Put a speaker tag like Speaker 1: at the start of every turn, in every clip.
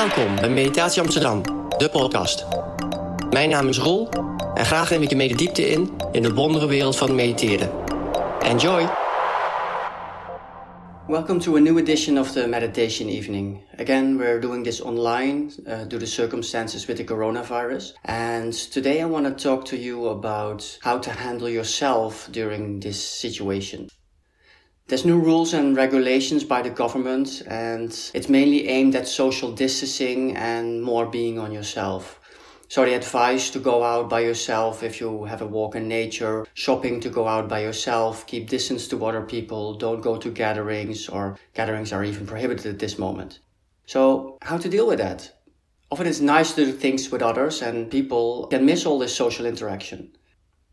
Speaker 1: Welkom bij Meditatie Amsterdam, de podcast. Mijn naam is Roel en graag neem ik je mee diepte in in de wondere wereld van mediteren. Enjoy! Welcome to a new edition of the meditation evening. Again, we're doing this online uh, due to circumstances with the coronavirus. And today I want to talk to you about how to handle yourself during this situation. There's new rules and regulations by the government, and it's mainly aimed at social distancing and more being on yourself. So they advise to go out by yourself if you have a walk in nature, shopping to go out by yourself, keep distance to other people, don't go to gatherings, or gatherings are even prohibited at this moment. So, how to deal with that? Often it's nice to do things with others, and people can miss all this social interaction.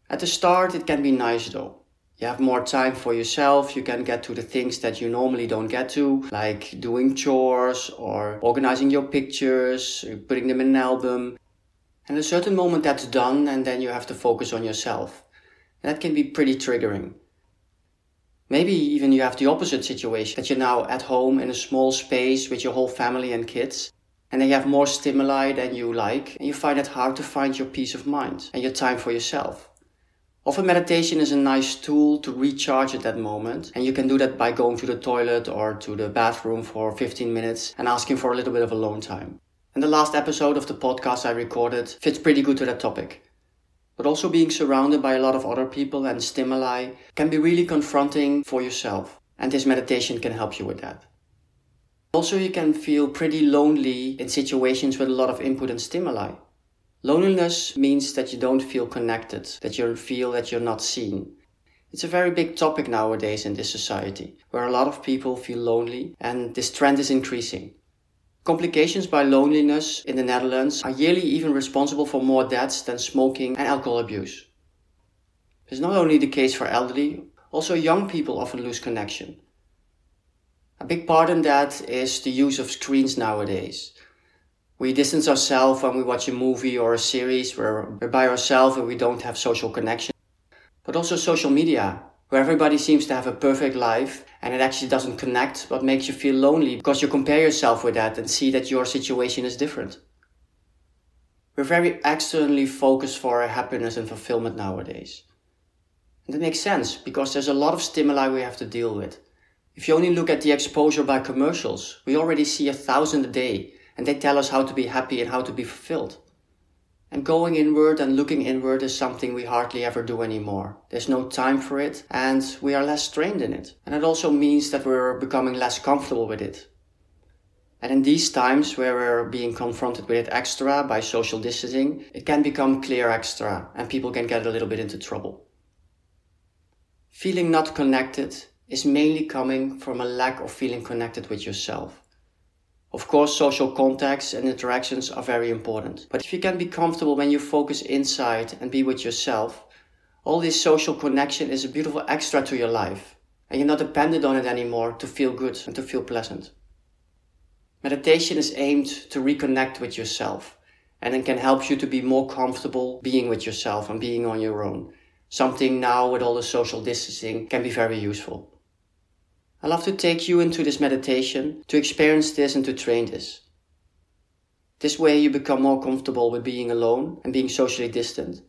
Speaker 1: At the start, it can be nice though you have more time for yourself. You can get to the things that you normally don't get to, like doing chores or organizing your pictures, putting them in an album. And at a certain moment that's done, and then you have to focus on yourself. that can be pretty triggering. Maybe even you have the opposite situation that you're now at home in a small space with your whole family and kids, and then you have more stimuli than you like, and you find it hard to find your peace of mind and your time for yourself. Often meditation is a nice tool to recharge at that moment. And you can do that by going to the toilet or to the bathroom for 15 minutes and asking for a little bit of alone time. And the last episode of the podcast I recorded fits pretty good to that topic. But also being surrounded by a lot of other people and stimuli can be really confronting for yourself. And this meditation can help you with that. Also, you can feel pretty lonely in situations with a lot of input and stimuli. Loneliness means that you don't feel connected, that you feel that you're not seen. It's a very big topic nowadays in this society, where a lot of people feel lonely, and this trend is increasing. Complications by loneliness in the Netherlands are yearly even responsible for more deaths than smoking and alcohol abuse. It's not only the case for elderly, also young people often lose connection. A big part in that is the use of screens nowadays. We distance ourselves when we watch a movie or a series where we're by ourselves and we don't have social connection. But also social media, where everybody seems to have a perfect life and it actually doesn't connect but makes you feel lonely because you compare yourself with that and see that your situation is different. We're very externally focused for our happiness and fulfillment nowadays. And that makes sense because there's a lot of stimuli we have to deal with. If you only look at the exposure by commercials, we already see a thousand a day and they tell us how to be happy and how to be fulfilled. And going inward and looking inward is something we hardly ever do anymore. There's no time for it, and we are less trained in it. And it also means that we're becoming less comfortable with it. And in these times where we're being confronted with it extra by social distancing, it can become clear extra, and people can get a little bit into trouble. Feeling not connected is mainly coming from a lack of feeling connected with yourself. Of course, social contacts and interactions are very important. But if you can be comfortable when you focus inside and be with yourself, all this social connection is a beautiful extra to your life. And you're not dependent on it anymore to feel good and to feel pleasant. Meditation is aimed to reconnect with yourself and it can help you to be more comfortable being with yourself and being on your own. Something now with all the social distancing can be very useful. I love to take you into this meditation to experience this and to train this. This way you become more comfortable with being alone and being socially distant.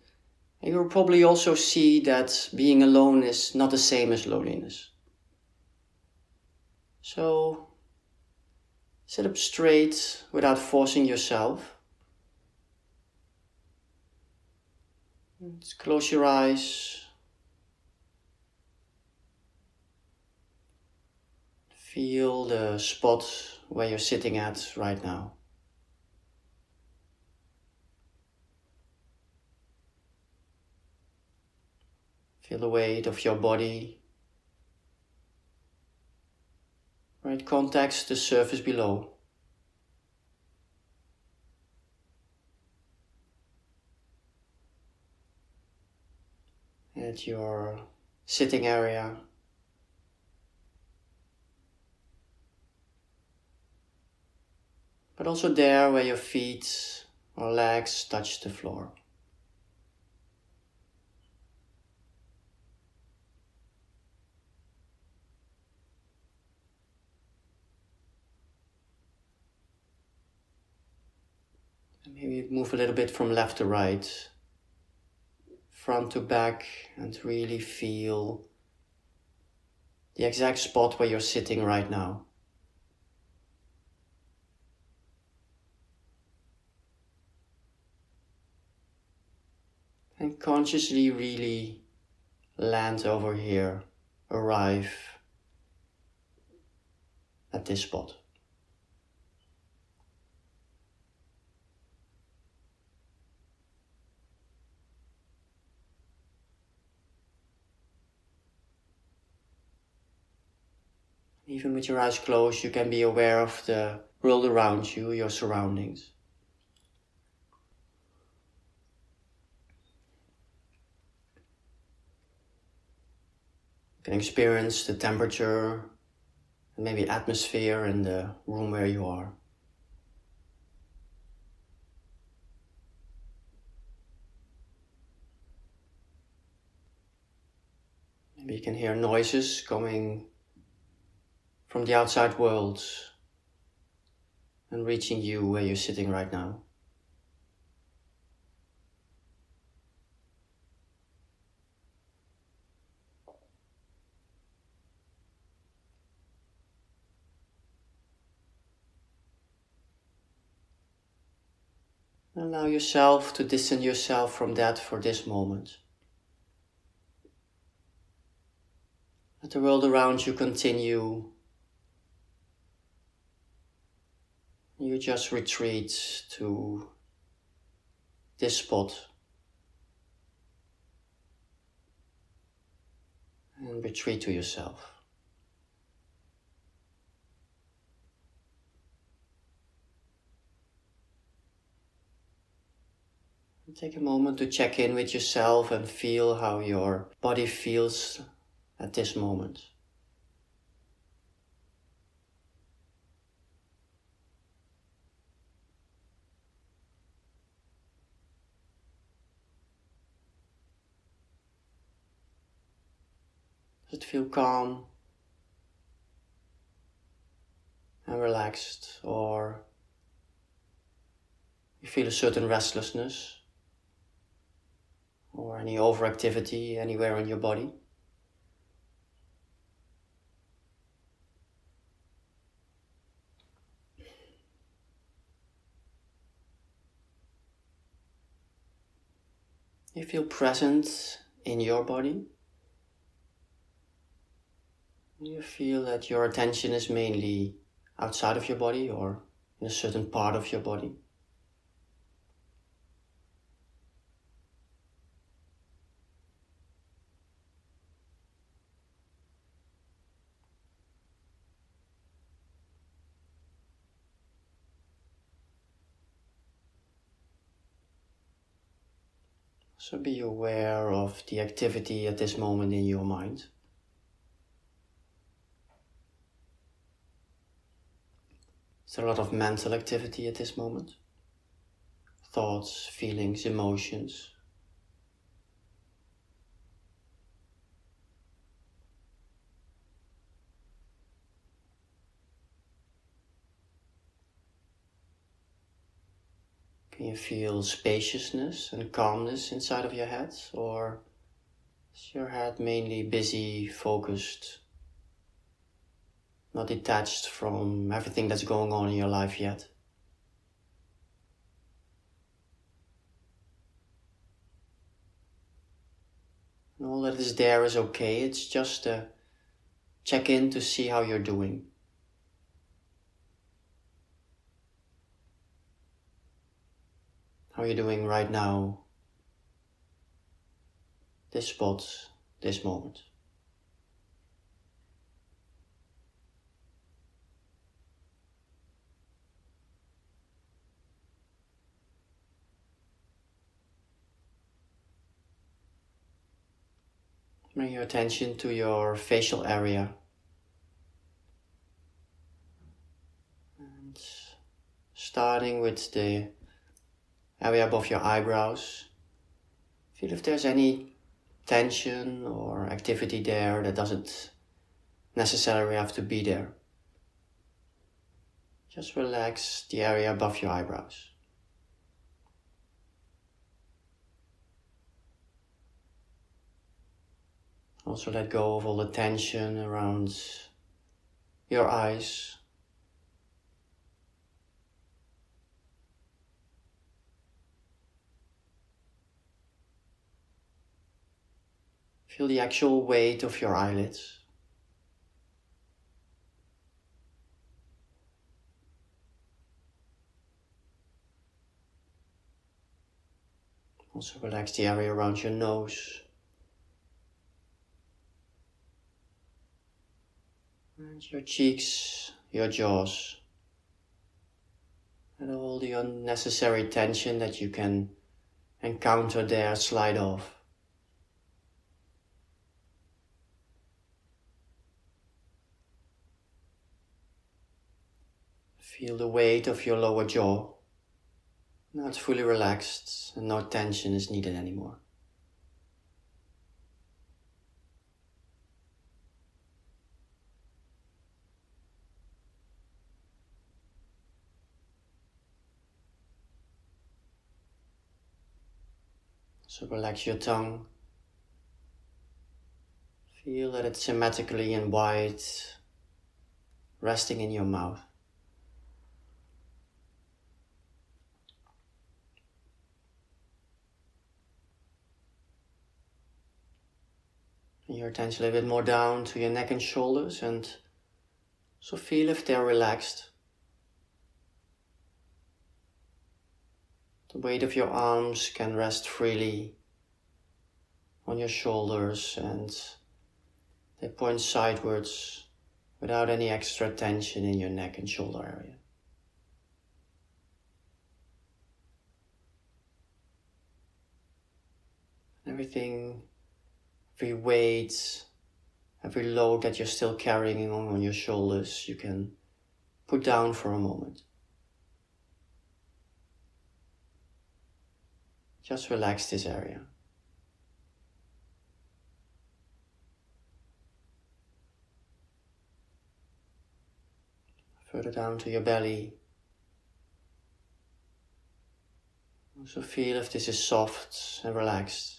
Speaker 1: And you'll probably also see that being alone is not the same as loneliness. So, sit up straight without forcing yourself. Just close your eyes Feel the spot where you're sitting at right now. Feel the weight of your body where it contacts the surface below. At your sitting area but also there where your feet or legs touch the floor. Maybe move a little bit from left to right, front to back, and really feel the exact spot where you're sitting right now. And consciously really land over here, arrive at this spot. Even with your eyes closed, you can be aware of the world around you, your surroundings. Can experience the temperature and maybe atmosphere in the room where you are. Maybe you can hear noises coming from the outside world and reaching you where you're sitting right now. Allow yourself to distance yourself from that for this moment. Let the world around you continue you just retreat to this spot and retreat to yourself. Take a moment to check in with yourself and feel how your body feels at this moment. Does it feel calm and relaxed, or you feel a certain restlessness or any overactivity anywhere in your body? You feel present in your body. You feel that your attention is mainly outside of your body or in a certain part of your body. So be aware of the activity at this moment in your mind. Is there a lot of mental activity at this moment? Thoughts, feelings, emotions. You feel spaciousness and calmness inside of your head? Or is your head mainly busy, focused, not detached from everything that's going on in your life yet. And all that is there is okay, it's just a check in to see how you're doing. How are you doing right now? This spot, this moment. Bring your attention to your facial area. And starting with the area above your eyebrows. Feel if there's any tension or activity there that doesn't necessarily have to be there. Just relax the area above your eyebrows. Also let go of all the tension around your eyes. Feel the actual weight of your eyelids. Also relax the area around your nose. And your cheeks, your jaws. And all the unnecessary tension that you can encounter there slide off. Feel the weight of your lower jaw. Now it's fully relaxed and no tension is needed anymore. So relax your tongue. Feel that it's symmetrically and wide, resting in your mouth. Your attention a little bit more down to your neck and shoulders and so feel if they're relaxed. The weight of your arms can rest freely on your shoulders and they point sidewards without any extra tension in your neck and shoulder area. Everything every weight, every load that you're still carrying on, on your shoulders, you can put down for a moment. Just relax this area. Further down to your belly. Also feel if this is soft and relaxed.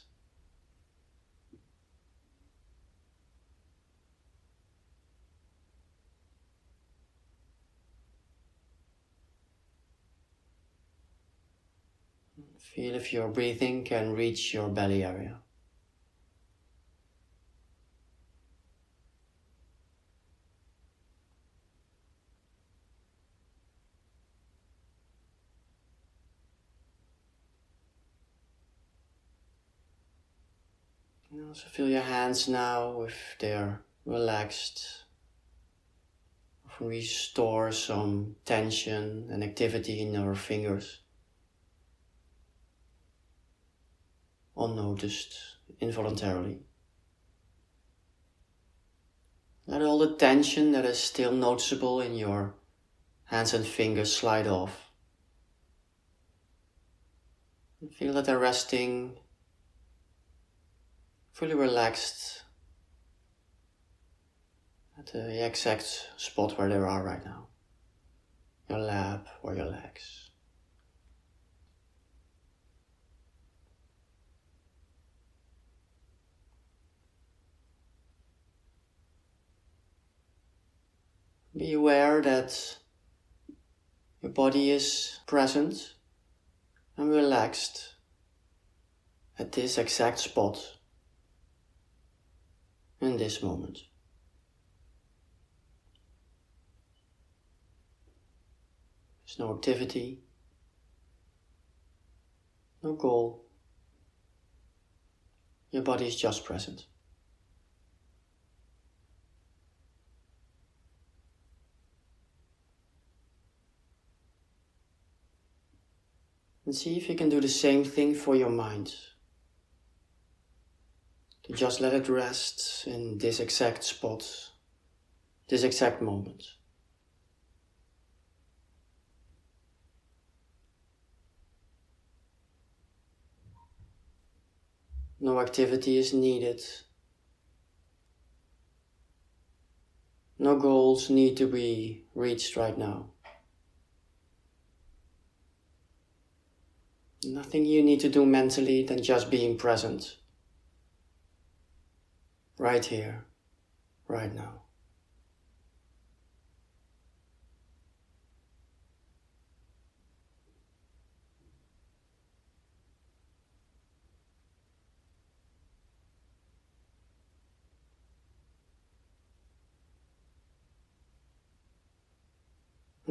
Speaker 1: Feel if your breathing can reach your belly area. And also feel your hands now if they're relaxed. Restore some tension and activity in our fingers. Unnoticed, involuntarily. Let all the tension that is still noticeable in your hands and fingers slide off. And feel that they're resting, fully relaxed at the exact spot where they are right now. Your lap or your legs. Be aware that your body is present and relaxed at this exact spot in this moment. There's no activity, no goal. Your body is just present. And see if you can do the same thing for your mind. To just let it rest in this exact spot, this exact moment. No activity is needed. No goals need to be reached right now. Nothing you need to do mentally than just being present. right here, right now.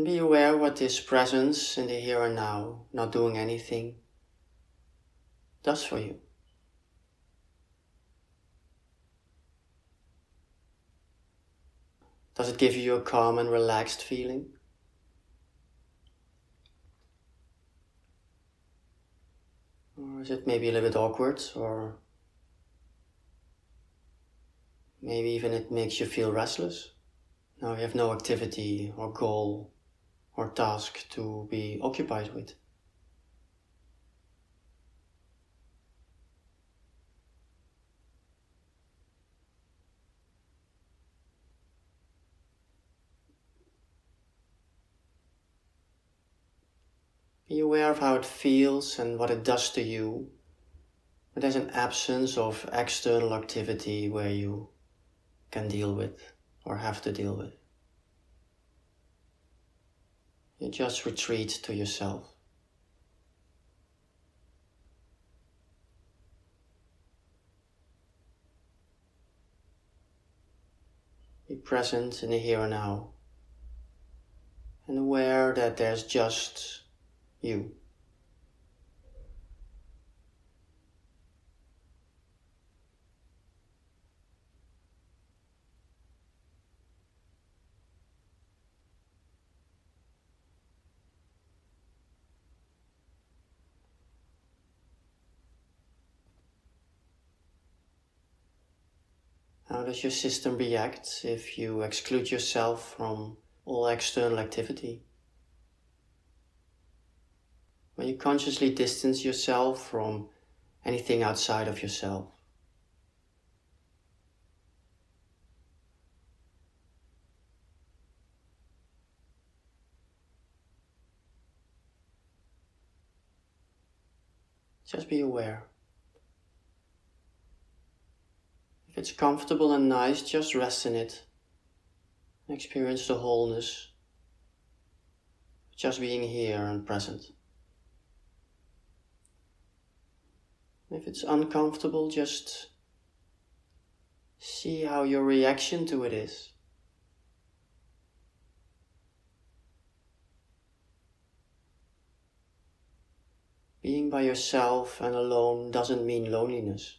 Speaker 1: Be aware what this presence in the here and now, not doing anything, does for you. Does it give you a calm and relaxed feeling? Or is it maybe a little bit awkward or maybe even it makes you feel restless? Now you have no activity or goal or task to be occupied with. Be aware of how it feels and what it does to you. But there's an absence of external activity where you can deal with or have to deal with. You just retreat to yourself. Be present in the here and now and aware that there's just you. How does your system react if you exclude yourself from all external activity? When you consciously distance yourself from anything outside of yourself. Just be aware. It's comfortable and nice, just rest in it. Experience the wholeness. Just being here and present. If it's uncomfortable, just see how your reaction to it is. Being by yourself and alone doesn't mean loneliness.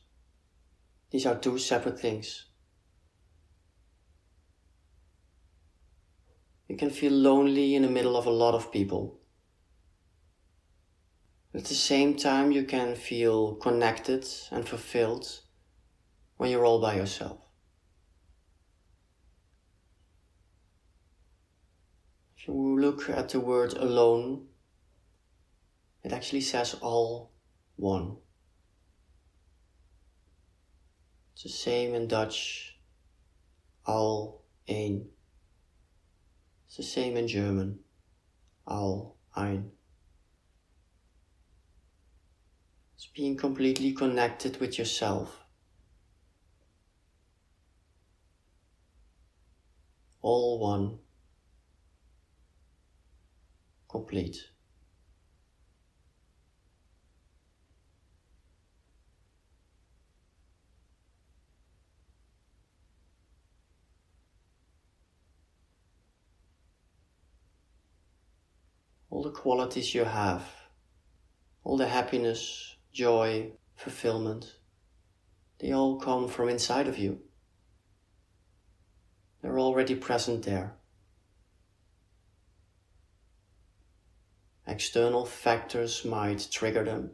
Speaker 1: These are two separate things. You can feel lonely in the middle of a lot of people. At the same time, you can feel connected and fulfilled when you're all by yourself. If you look at the word alone, it actually says all one. It's the same in Dutch, al een. It's the same in German, al ein. It's being completely connected with yourself. All one. Complete. All the qualities you have, all the happiness, joy, fulfillment, they all come from inside of you. They're already present there. External factors might trigger them.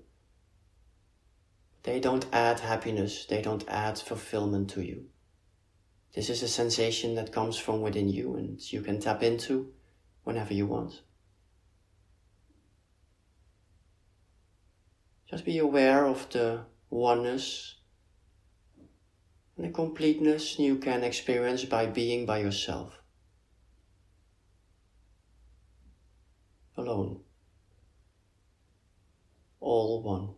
Speaker 1: They don't add happiness, they don't add fulfillment to you. This is a sensation that comes from within you and you can tap into whenever you want. Just be aware of the oneness and the completeness you can experience by being by yourself. Alone. All one.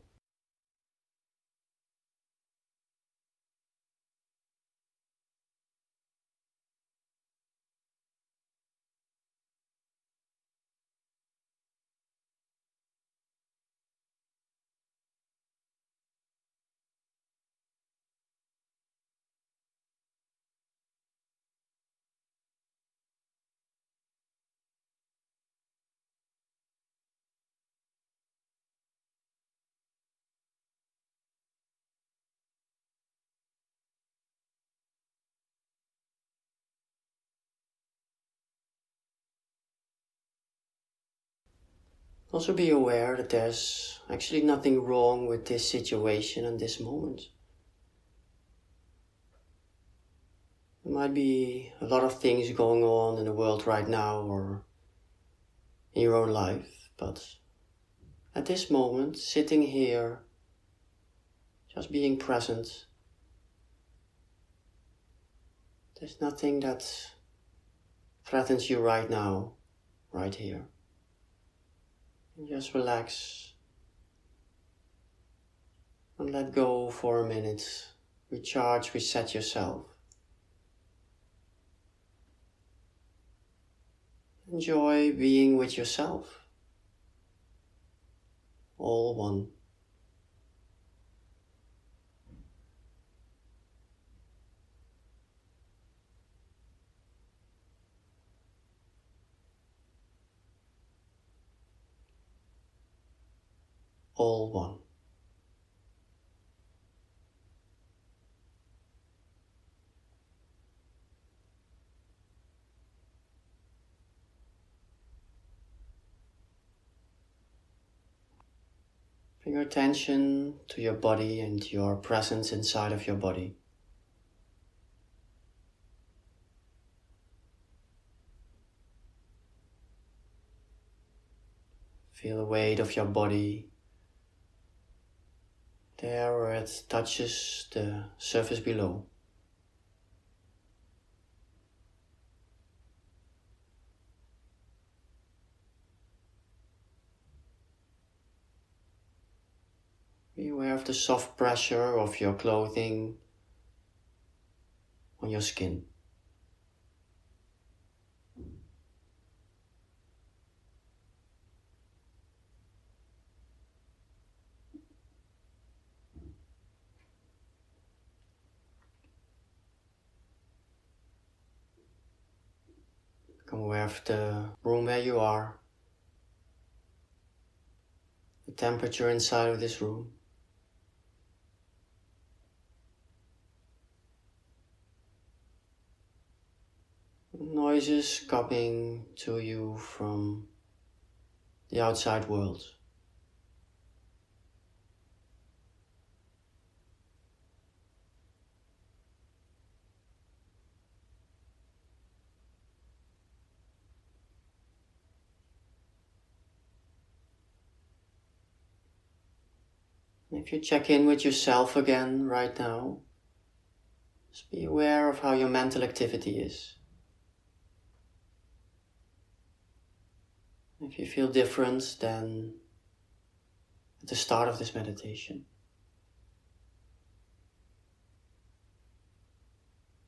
Speaker 1: Also be aware that there's actually nothing wrong with this situation and this moment. There might be a lot of things going on in the world right now or in your own life, but at this moment, sitting here, just being present, there's nothing that threatens you right now, right here. Just relax and let go for a minute. Recharge, reset yourself. Enjoy being with yourself. All one. All one. Bring your attention to your body and your presence inside of your body. Feel the weight of your body there where it touches the surface below. Be aware of the soft pressure of your clothing on your skin. Of the room where you are, the temperature inside of this room. Noises coming to you from the outside world. If you check in with yourself again right now, just be aware of how your mental activity is. If you feel different than at the start of this meditation,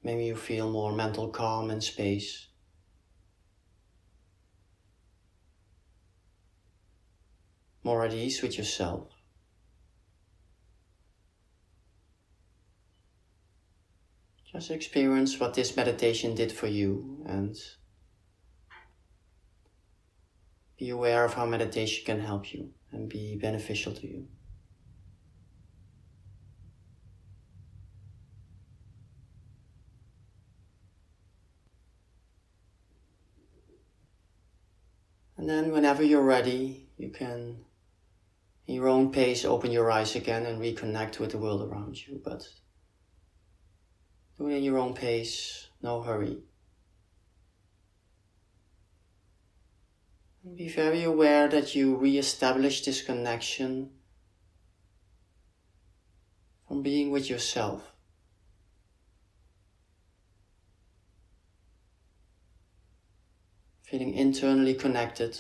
Speaker 1: maybe you feel more mental calm and space. More at ease with yourself. Experience what this meditation did for you and be aware of how meditation can help you and be beneficial to you. And then, whenever you're ready, you can, in your own pace, open your eyes again and reconnect with the world around you. But do it at your own pace, no hurry. And be very aware that you re-establish this connection from being with yourself. Feeling internally connected.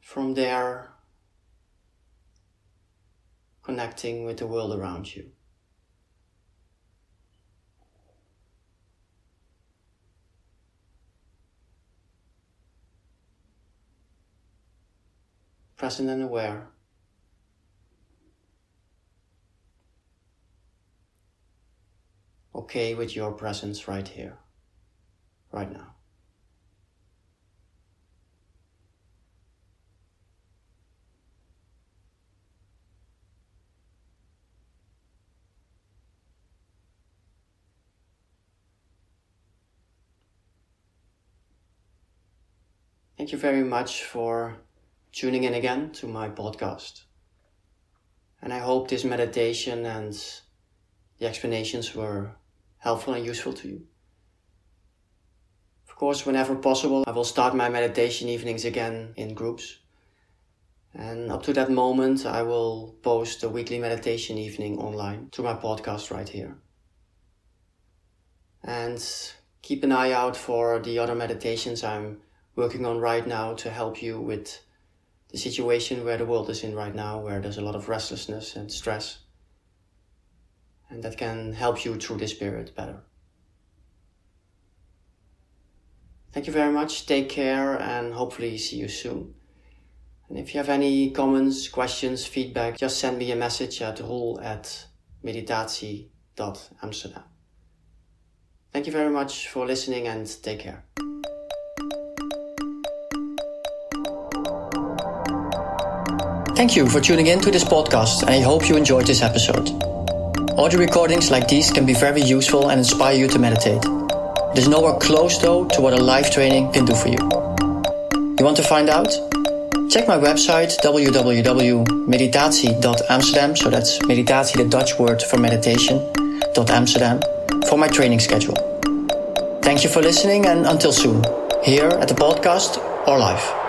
Speaker 1: From there, connecting with the world around you. Present and aware. Okay with your presence right here, right now. Thank you very much for tuning in again to my podcast. And I hope this meditation and the explanations were helpful and useful to you. Of course, whenever possible, I will start my meditation evenings again in groups. And up to that moment, I will post a weekly meditation evening online to my podcast right here. And keep an eye out for the other meditations I'm working on right now to help you with the situation where the world is in right now, where there's a lot of restlessness and stress. And that can help you through this period better. Thank you very much. Take care and hopefully see you soon. And if you have any comments, questions, feedback, just send me a message at roel at meditatie.amsterdam. Thank you very much for listening and take care. Thank you for tuning in to this podcast and I hope you enjoyed this episode. Audio recordings like these can be very useful and inspire you to meditate. It is nowhere close though to what a live training can do for you. You want to find out? Check my website www.meditatie.amsterdam, so that's meditatie, the Dutch word for meditation, Amsterdam, for my training schedule. Thank you for listening and until soon, here at the podcast or live.